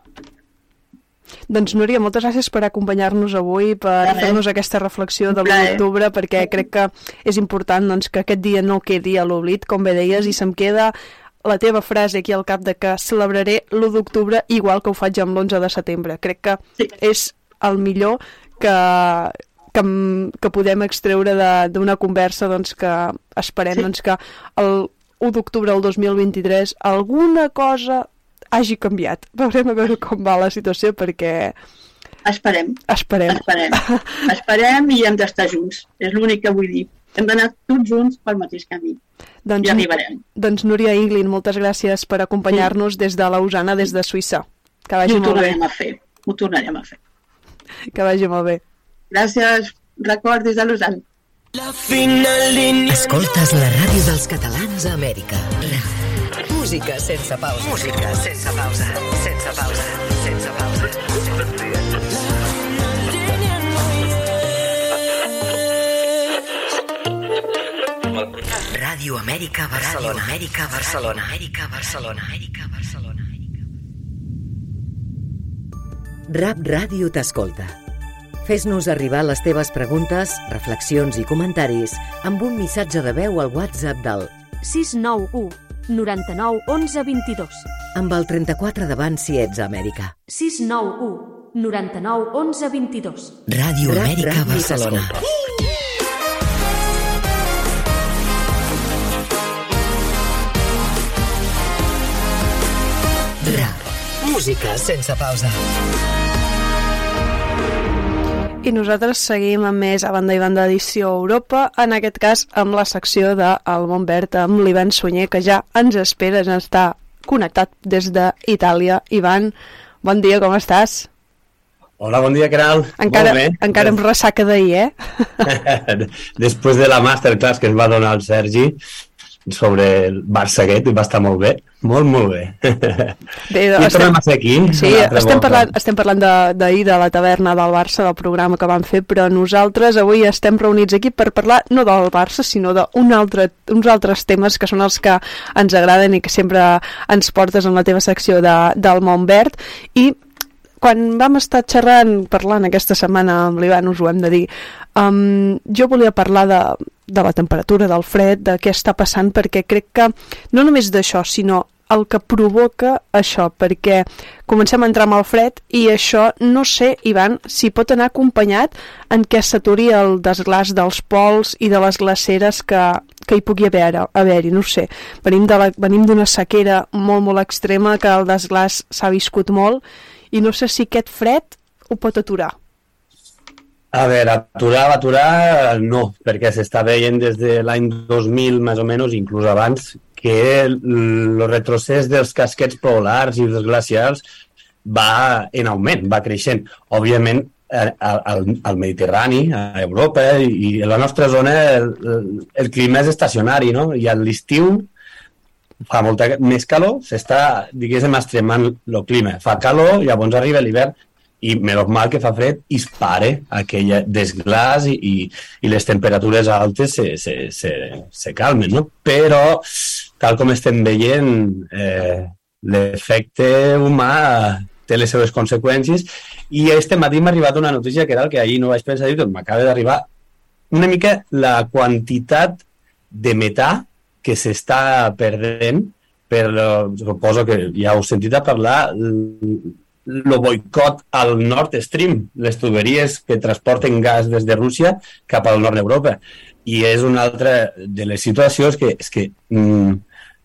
doncs Núria, moltes gràcies per acompanyar-nos avui, per fer-nos aquesta reflexió de l'1 d'octubre, perquè crec que és important doncs, que aquest dia no quedi a l'oblit, com bé deies, i se'm queda la teva frase aquí al cap de que celebraré l'1 d'octubre igual que ho faig amb l'11 de setembre. Crec que sí. és el millor que, que, que podem extreure d'una conversa doncs, que esperem sí. doncs, que el 1 d'octubre del 2023 alguna cosa hagi canviat. Veurem a veure com va la situació perquè... Esperem. Esperem. Esperem. Esperem i hem d'estar junts. És l'únic que vull dir. Hem d'anar tots junts pel mateix camí. Doncs, I arribarem. Doncs Núria Inglin, moltes gràcies per acompanyar-nos sí. des de Lausana, des de Suïssa. Que vagi molt bé. a fer. Ho tornarem a fer. Que vagi molt bé. Gràcies. Record des de Lausanne. La final Escoltes la ràdio dels catalans a Amèrica. Música sense pausa. Música sense pausa. Sense pausa. Ràdio Amèrica Barcelona. Ràdio Amèrica Barcelona. Amèrica Barcelona. Amèrica Barcelona. Rap Ràdio t'escolta. Fes-nos arribar les teves preguntes, reflexions i comentaris amb un missatge de veu al WhatsApp del 691 99 11 22. Amb el 34 davant si ets a Amèrica. 691 99 11 22. Ràdio Amèrica rap, Barcelona. Rap. Música sense pausa. I nosaltres seguim amb més a banda i banda edició Europa, en aquest cas amb la secció de El verd amb l'Ivan Sunyer, que ja ens espera, ja està connectat des d'Itàlia. Ivan, bon dia, com estàs? Hola, bon dia, Caral. Encara, Molt bé. encara em ressaca d'ahir, eh? Després de la masterclass que ens va donar el Sergi sobre el Barça aquest, va estar molt bé. Molt, molt bé. Bé, I tornem a ser aquí. Sí, altra estem parlant, estem parlant de- d'ahir de, de la taverna del Barça, del programa que vam fer, però nosaltres avui estem reunits aquí per parlar no del Barça, sinó d'uns altre, uns altres temes que són els que ens agraden i que sempre ens portes en la teva secció de, del món verd. I quan vam estar xerrant, parlant aquesta setmana amb l'Ivan, us ho hem de dir, um, jo volia parlar de, de la temperatura, del fred, de què està passant, perquè crec que no només d'això, sinó el que provoca això, perquè comencem a entrar amb el fred i això, no sé, Ivan, si pot anar acompanyat en què s'aturi el desglàs dels pols i de les glaceres que, que hi pugui haver-hi, haver no ho sé. Venim d'una sequera molt, molt extrema que el desglàs s'ha viscut molt i no sé si aquest fred ho pot aturar. A veure, aturar, aturar, no, perquè s'està veient des de l'any 2000, més o menys, inclús abans, que el retrocés dels casquets polars i dels glacials va en augment, va creixent. Òbviament, eh, al, al- Mediterrani, a Europa i, i a la nostra zona el, el, clima és estacionari, no? I a l'estiu fa molta més calor, s'està, diguéssim, extremant el clima. Fa calor, llavors arriba l'hivern i menys mal que fa fred i es pare aquell desglàs i, i, i les temperatures altes se, se, se, se calmen, no? Però, tal com estem veient, eh, l'efecte humà té les seves conseqüències i este matí m'ha arribat una notícia que era el que ahir no vaig pensar dir, doncs m'acaba d'arribar una mica la quantitat de metà que s'està perdent per, suposo que ja heu sentit a parlar, el boicot al Nord Stream, les tuberies que transporten gas des de Rússia cap al nord d'Europa. I és una altra de les situacions que, és que mm,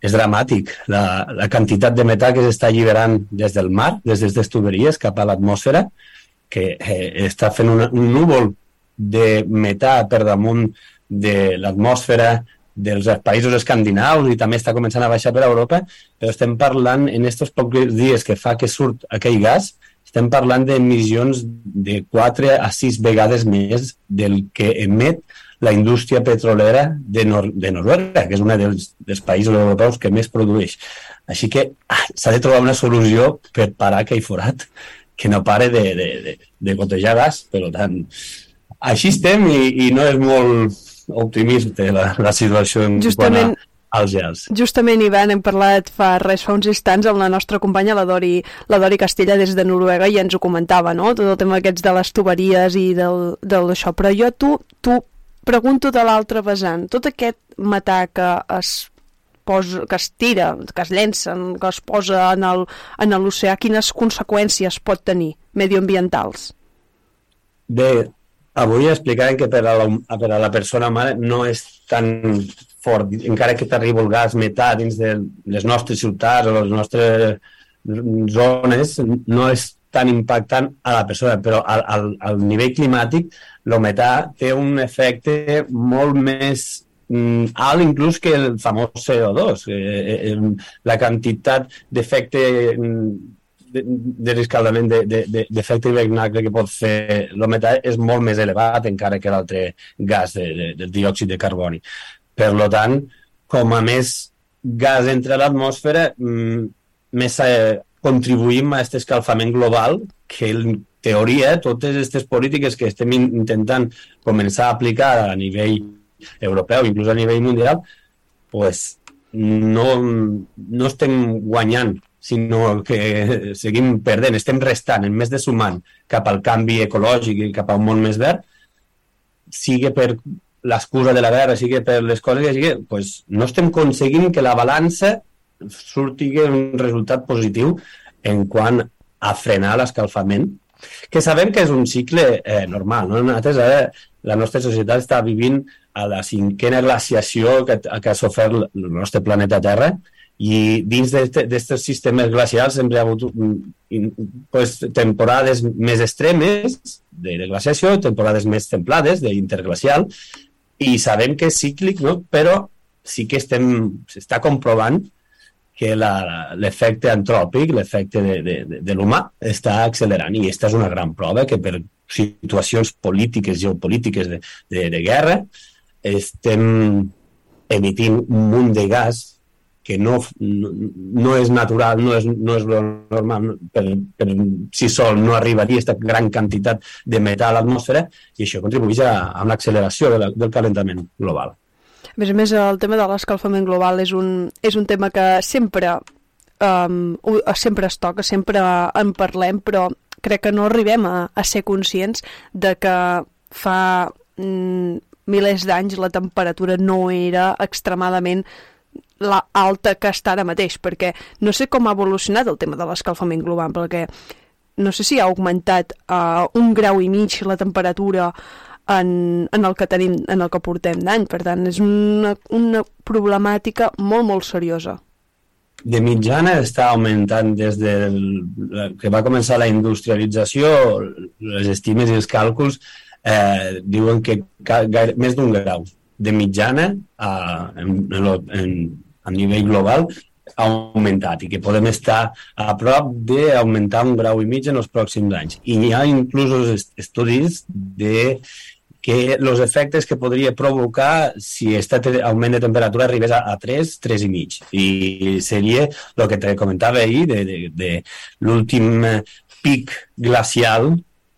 és dramàtic. La, la quantitat de metà que s'està alliberant des del mar, des d'aquestes tuberies cap a l'atmosfera, que eh, està fent una, un núvol de metà per damunt de l'atmosfera dels països escandinaus i també està començant a baixar per Europa, però estem parlant en aquests pocs dies que fa que surt aquell gas, estem parlant d'emissions de 4 a 6 vegades més del que emet la indústria petrolera de, Nor de Noruega, que és un dels, dels països europeus que més produeix. Així que ah, s'ha de trobar una solució per parar aquell forat que no pare de, de, de, de gotejar gas. Per tant, així estem i, i no és molt optimista la, la situació en Justament, a, als gels. Justament, Ivan, hem parlat fa res, fa uns instants amb la nostra companya, la Dori, la Dori Castella, des de Noruega, i ens ho comentava, no?, tot el tema aquests de les tuberies i del, del això. Però jo tu, tu pregunto de l'altre vessant, tot aquest metà que es posa, que es tira, que es llencen, que es posa en l'oceà, quines conseqüències pot tenir medioambientals? Bé, avui explicarem que per a, la, per a la persona humana no és tan fort, encara que t'arribi el gas metà dins de les nostres ciutats o les nostres zones, no és tan impactant a la persona, però al, al, al nivell climàtic el metà té un efecte molt més mm, alt inclús que el famós CO2. Eh, eh, la quantitat d'efecte mm, de, de rescaldament d'efecte de, de, hivernacle que pot fer metà és molt més elevat encara que l'altre gas de, de, del diòxid de carboni. Per lo tant, com a més gas entre l'atmosfera, mm, més eh, contribuïm a aquest escalfament global que en teoria totes aquestes polítiques que estem intentant començar a aplicar a nivell europeu, inclús a nivell mundial, pues no, no estem guanyant, sinó que seguim perdent, estem restant, en més de sumant cap al canvi ecològic i cap a un món més verd, sigui per l'excusa de la guerra, sigui per les coses que sigui, pues no estem aconseguint que la balança surti un resultat positiu en quant a frenar l'escalfament, que sabem que és un cicle eh, normal. No? Nosaltres ara, la nostra societat està vivint a la cinquena glaciació que, que ha sofert el nostre planeta Terra i dins d'aquests sistemes glacials sempre hi ha hagut pues, temporades més extremes de, de glaciació, temporades més templades d'interglacial i sabem que és cíclic, no? però sí que estem, s'està comprovant que l'efecte antròpic, l'efecte de, de, de, de l'humà, està accelerant i aquesta és una gran prova que per situacions polítiques, geopolítiques de, de, de guerra, estem emitint un munt de gas que no, no, és natural, no és, no és normal, per, per si sol no arribaria aquesta gran quantitat de metà a l'atmosfera i això contribueix a, a l'acceleració de la, del calentament global. A més a més, el tema de l'escalfament global és un, és un tema que sempre, um, sempre es toca, sempre en parlem, però crec que no arribem a, a ser conscients de que fa mm, milers d'anys la temperatura no era extremadament la alta que està ara mateix, perquè no sé com ha evolucionat el tema de l'escalfament global, perquè no sé si ha augmentat uh, un grau i mig la temperatura en, en el que tenim, en el que portem d'any. Per tant, és una, una problemàtica molt, molt seriosa. De mitjana està augmentant des del que va començar la industrialització, les estimes i els càlculs eh, diuen que més d'un grau de mitjana eh, en, en, en, a nivell global ha augmentat i que podem estar a prop d'augmentar un grau i mig en els pròxims anys. I hi ha inclús estudis de que els efectes que podria provocar si aquest augment de temperatura arribés a, a 3, 3 i mig. I seria el que te comentava ahir de, de, de l'últim pic glacial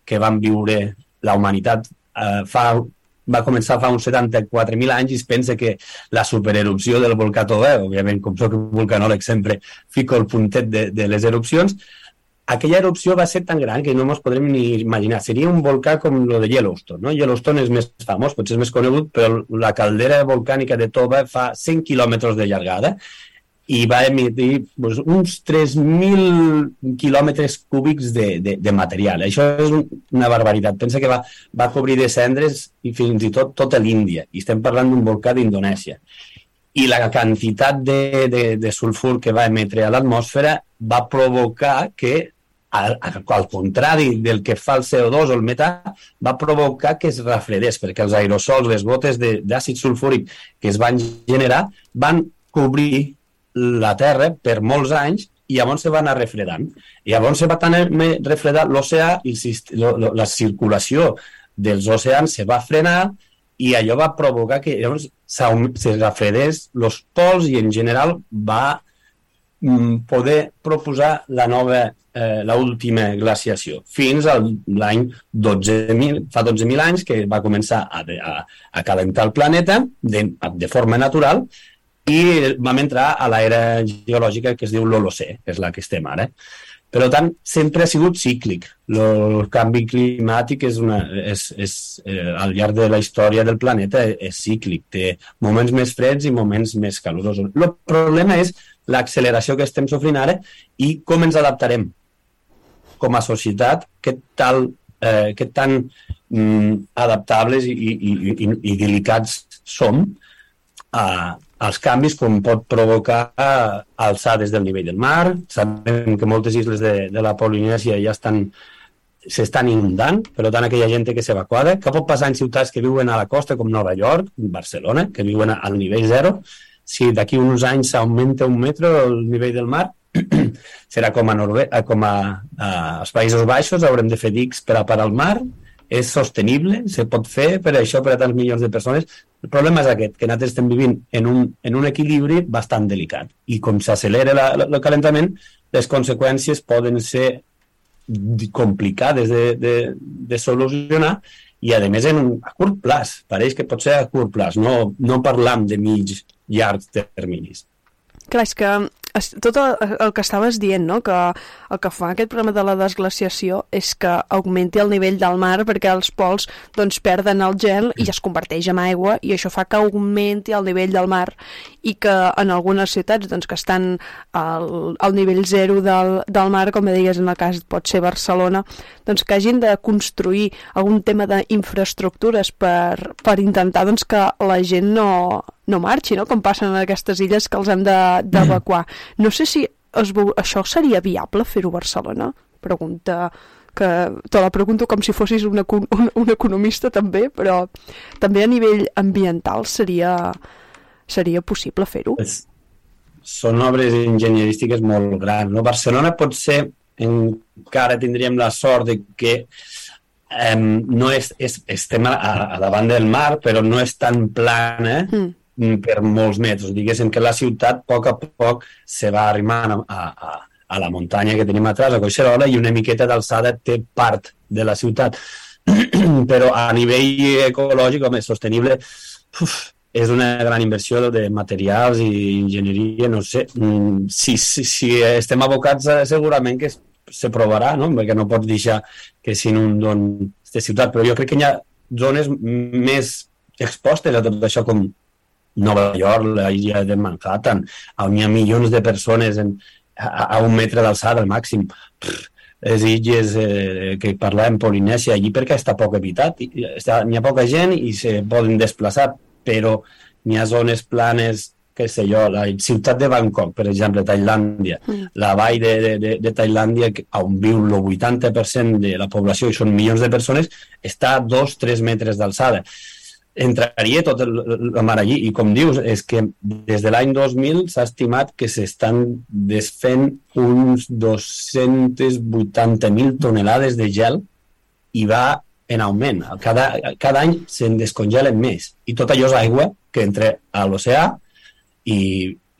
que van viure la humanitat eh, fa, va començar fa uns 74.000 anys i es pensa que la supererupció del volcà Tové, òbviament com soc vulcanòleg sempre fico el puntet de, de les erupcions, aquella erupció va ser tan gran que no ens podrem ni imaginar. Seria un volcà com el de Yellowstone. No? Yellowstone és més famós, potser és més conegut, però la caldera volcànica de Tova fa 100 quilòmetres de llargada i va emitir doncs, uns 3.000 quilòmetres cúbics de, de, de material. Això és una barbaritat. Pensa que va, va cobrir de cendres i fins i tot tota l'Índia. I estem parlant d'un volcà d'Indonèsia. i la quantitat de, de, de sulfur que va emetre a l'atmosfera va provocar que, al, al contrari del que fa el CO2 o el metà, va provocar que es refredés, perquè els aerosols, les gotes d'àcid sulfúric que es van generar, van cobrir la Terra per molts anys i llavors se va anar refredant. I llavors se va tant refredar l'oceà i la circulació dels oceans se va frenar i allò va provocar que llavors se refredés els pols i en general va mm, poder proposar la nova, eh, l'última glaciació, fins a l'any 12.000, fa 12.000 anys que va començar a, a, a calentar el planeta de, de forma natural i vam entrar a l'era geològica que es diu l'Holocè, que és la que estem ara. Per tant, sempre ha sigut cíclic. El canvi climàtic és una, és, és, eh, al llarg de la història del planeta és, cíclic. Té moments més freds i moments més calorosos. El problema és l'acceleració que estem sofrint ara i com ens adaptarem com a societat, què, tal, eh, què tan mm, adaptables i, i, i, i delicats som a, els canvis com pot provocar alçades del nivell del mar. Sabem que moltes isles de, de la Polinèsia ja estan s'estan inundant, per tant aquella gent que s'evacuada. Què pot passar en ciutats que viuen a la costa com Nova York, Barcelona, que viuen al nivell zero? Si d'aquí uns anys s'augmenta un metre el nivell del mar, serà com a, Norve com a, a, als Països Baixos, haurem de fer dics per a parar el mar, és sostenible, se pot fer per això per a tants milions de persones. El problema és aquest, que nosaltres estem vivint en un, en un equilibri bastant delicat. I com s'accelera el calentament, les conseqüències poden ser complicades de, de, de solucionar i, a més, en un, a curt plaç. Pareix que pot ser a curt plaç, no, no parlam de mig llargs terminis. Clar, és que tot el, el que estaves dient, no? que el que fa aquest problema de la desglaciació és que augmenti el nivell del mar perquè els pols doncs, perden el gel i es converteix en aigua i això fa que augmenti el nivell del mar i que en algunes ciutats doncs, que estan al, al nivell zero del, del mar, com deies en el cas pot ser Barcelona, doncs que hagin de construir algun tema d'infraestructures per, per intentar doncs, que la gent no, no marxi, no? com passen en aquestes illes que els hem d'evacuar. De, no sé si es, això seria viable fer-ho a Barcelona? Pregunta que te la pregunto com si fossis un, un, un economista també, però també a nivell ambiental seria, seria possible fer-ho? Són obres enginyerístiques molt grans. No? Barcelona pot ser, encara tindríem la sort de que um, no és, és, estem a, a davant del mar, però no és tan plana mm Mm, per molts metres. Diguéssim que la ciutat, a poc a poc, se va arrimant a, a, a la muntanya que tenim atrás, a Coixerola, i una miqueta d'alçada té part de la ciutat. Però a nivell ecològic, home, sostenible, uf, és una gran inversió de materials i enginyeria, no sé. Mm, si, si, si estem abocats, a, segurament que se provarà, no? perquè no pots deixar que si un don de ciutat, però jo crec que hi ha zones més expostes a tot això com Nova York, la illa de Manhattan, on hi ha milions de persones en, a, a un metre d'alçada al màxim. Pff, les illes eh, que parlem, Polinèsia, allí perquè està poc habitat, n'hi ha poca gent i se poden desplaçar, però n'hi ha zones planes, que sé jo, la ciutat de Bangkok, per exemple, Tailàndia, mm. la vall de, de, de, de Tailàndia, on viu el 80% de la població, i són milions de persones, està a 2-3 metres d'alçada entraria tot el, el mar allí. I com dius, és que des de l'any 2000 s'ha estimat que s'estan desfent uns 280.000 tonelades de gel i va en augment. Cada, cada any se'n descongelen més. I tot allò és aigua que entra a l'oceà i,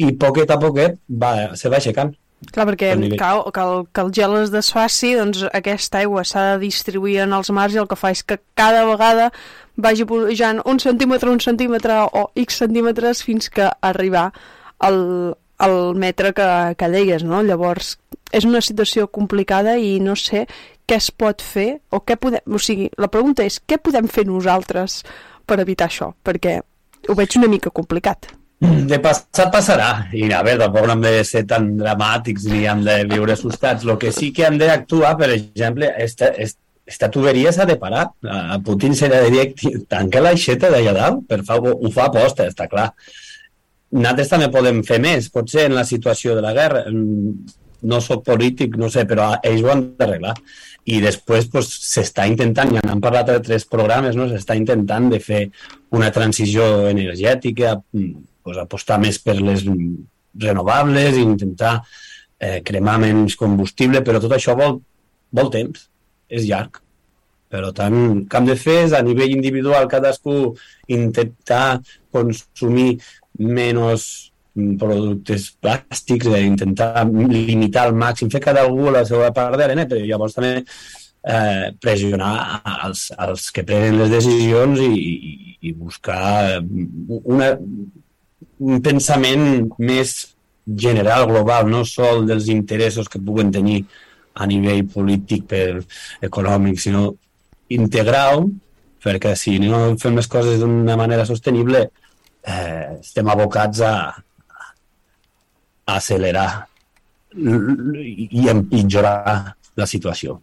i poquet a poquet va, se va aixecant. Clar, perquè que, el, que el gel es desfaci, doncs aquesta aigua s'ha de distribuir en els mars i el que fa és que cada vegada vagi pujant un centímetre, un centímetre o x centímetres fins que arribar al, al metre que, que deies, no? Llavors, és una situació complicada i no sé què es pot fer o què podem... O sigui, la pregunta és què podem fer nosaltres per evitar això? Perquè ho veig una mica complicat. De passat passarà. I a veure, tampoc no hem de ser tan dramàtics ni hem de viure assustats. El que sí que hem d'actuar, per exemple, és esta tuberia s'ha de parar. A Putin se de dir tanca l'aixeta d'allà dalt, per fa, ho fa aposta, està clar. nosaltres també podem fer més, potser en la situació de la guerra. Mm, no sóc polític, no sé, però ells ho han d'arreglar. I després pues, s'està intentant, ja n'han parlat de tres programes, no? s'està intentant de fer una transició energètica, pues, apostar més per les renovables, intentar eh, cremar menys combustible, però tot això vol, vol temps, és llarg. Per tant, que hem de fer és a nivell individual cadascú intentar consumir menys productes plàstics, eh, intentar limitar al màxim, fer cada algú la seva part d'arena, però llavors també eh, pressionar als, als que prenen les decisions i, i, i buscar una, un pensament més general, global, no sol dels interessos que puguen tenir a nivell polític, per econòmic, sinó integral, perquè si no fem les coses d'una manera sostenible, eh, estem abocats a, a accelerar i empitjorar la situació.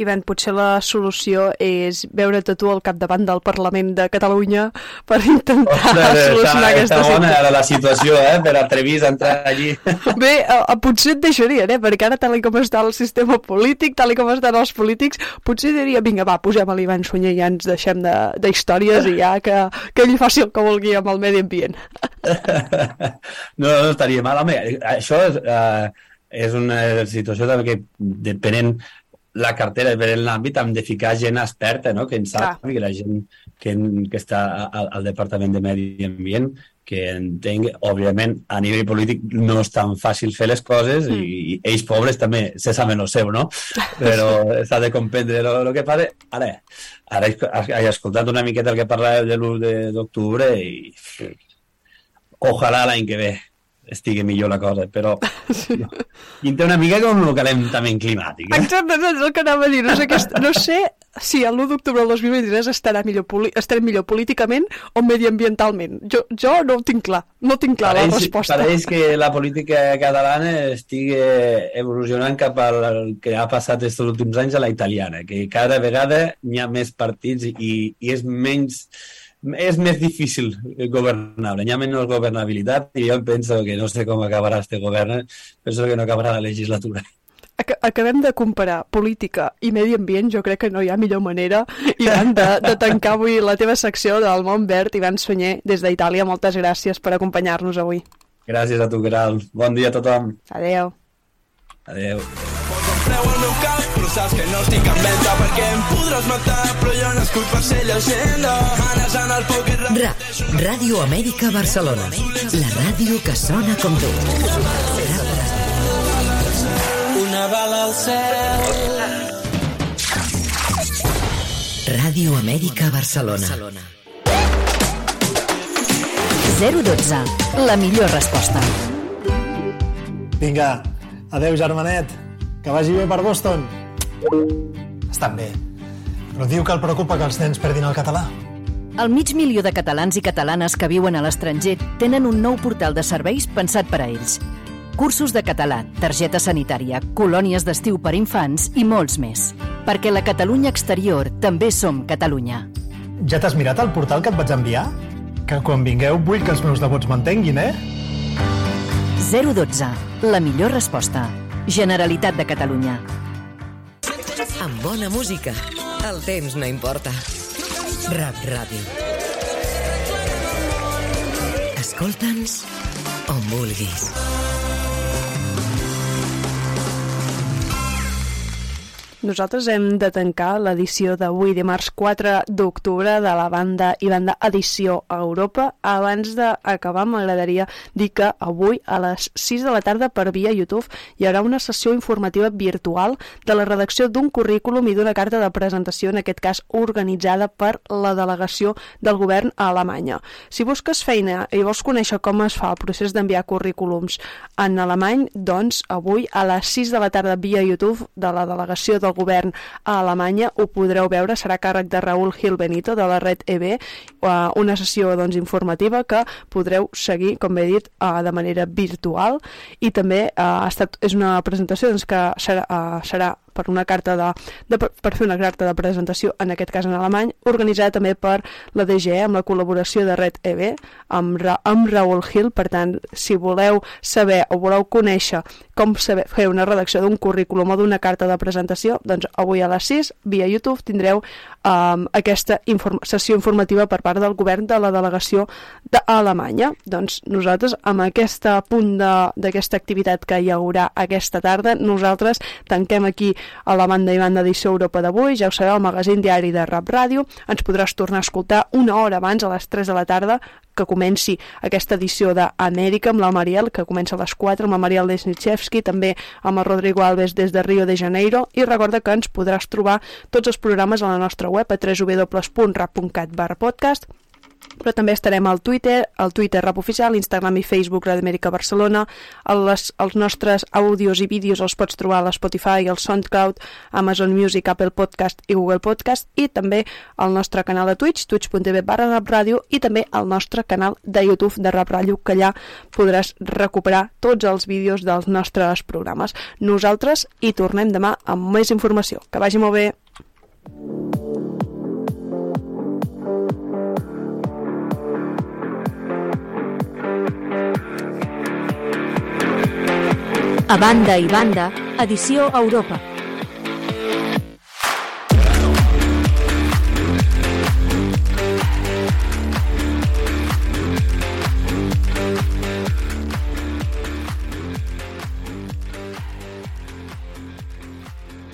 Ivan, potser la solució és veure't tu al capdavant del Parlament de Catalunya per intentar Ostres, solucionar està, aquesta està bona situació. la situació, eh? Per atrevir a entrar allí. Bé, a, a, potser et deixarien, eh? Perquè ara, tal com està el sistema polític, tal com estan els polítics, potser diria, vinga, va, posem a l'Ivan Sunyer i ja ens deixem de, de històries i ja que, que ell faci el que vulgui amb el medi ambient. No, no estaria mal. Home, això és, uh, és una situació també que depenent la cartera, depenent l'àmbit, hem de ficar gent experta, no? que en sàpiga, que la gent que, que està al, al Departament de Medi Ambient, que entengui, òbviament, a nivell polític no és tan fàcil fer les coses mm. i, i ells pobres també se saben el seu, no? Però s'ha de comprendre el que passa. Ara, ara he escoltat una miqueta el que parlàveu de l'1 d'octubre i ojalà l'any que ve estigui millor la cosa, però no. té una mica com el calentament climàtic. Eh? Exacte, no, és el que anava a dir. No sé, aquest, no sé si l'1 d'octubre del 2023 estarà millor, estarem millor políticament o mediambientalment. Jo, jo no ho tinc clar, no tinc clar pareix, la resposta. Pareix que la política catalana estigui evolucionant cap al que ha passat aquests últims anys a la italiana, que cada vegada hi ha més partits i, i és menys és més difícil governable, hi ha menys governabilitat i jo penso que no sé com acabarà este govern, penso que no acabarà la legislatura. Acabem de comparar política i medi ambient, jo crec que no hi ha millor manera, Ivan, de, de tancar avui la teva secció del món verd. Ivan Sunyer, des d'Itàlia, moltes gràcies per acompanyar-nos avui. Gràcies a tu, Caral. Bon dia a tothom. Adeu. Adeu. Preu saps que no estic en venda perquè em podràs matar, però jo no escup per ser llegenda. Anes en el poc i Ra, Ràdio Amèrica Barcelona. La ràdio que sona com tu. Una bala al cel. Ràdio Amèrica Barcelona. 012. La millor resposta. Vinga, adeu, germanet. Que vagi bé per Boston. Estan bé. Però diu que el preocupa que els nens perdin el català. El mig milió de catalans i catalanes que viuen a l'estranger tenen un nou portal de serveis pensat per a ells. Cursos de català, targeta sanitària, colònies d'estiu per infants i molts més. Perquè la Catalunya exterior també som Catalunya. Ja t'has mirat el portal que et vaig enviar? Que quan vingueu vull que els meus nebots m'entenguin, eh? 012. La millor resposta. Generalitat de Catalunya. Amb bona música, el temps no importa. Rap Ràdio. Escolta'ns on vulguis. Nosaltres hem de tancar l'edició d'avui, dimarts 4 d'octubre, de la banda i banda Edició a Europa. Abans d'acabar, m'agradaria dir que avui a les 6 de la tarda per via YouTube hi haurà una sessió informativa virtual de la redacció d'un currículum i d'una carta de presentació, en aquest cas organitzada per la delegació del govern a Alemanya. Si busques feina i vols conèixer com es fa el procés d'enviar currículums en alemany, doncs avui a les 6 de la tarda via YouTube de la delegació del govern a Alemanya ho podreu veure, serà càrrec de Raúl Gil Benito de la red EB, una sessió doncs, informativa que podreu seguir, com he dit, de manera virtual. I també ha estat, és una presentació doncs, que serà, serà per una carta de, de, per fer una carta de presentació, en aquest cas en alemany, organitzada també per la DGE amb la col·laboració de Red EB amb, Ra amb Raúl Gil, per tant, si voleu saber o voleu conèixer com saber fer una redacció d'un currículum o d'una carta de presentació, doncs avui a les 6, via YouTube, tindreu um, aquesta inform sessió informativa per part del govern de la delegació d'Alemanya. Doncs nosaltres, amb aquesta punt d'aquesta activitat que hi haurà aquesta tarda, nosaltres tanquem aquí a la banda i banda edició Europa d'avui, ja ho sabeu, el magazín diari de Rap Ràdio, ens podràs tornar a escoltar una hora abans, a les 3 de la tarda, que comenci aquesta edició d'Amèrica amb la Mariel, que comença a les 4 amb la Mariel Lesnichevski, també amb el Rodrigo Alves des de Rio de Janeiro, i recorda que ens podràs trobar tots els programes a la nostra web a www.rap.cat podcast però també estarem al Twitter, al Twitter Rap Oficial, Instagram i Facebook Radio Amèrica Barcelona. Les, els nostres àudios i vídeos els pots trobar a l'Spotify, al SoundCloud, Amazon Music, Apple Podcast i Google Podcast i també al nostre canal de Twitch, twitch.tv barra Rap Ràdio i també al nostre canal de YouTube de Rap Ràdio, que allà podràs recuperar tots els vídeos dels nostres programes. Nosaltres hi tornem demà amb més informació. Que vagi molt bé! A banda i banda, edició Europa.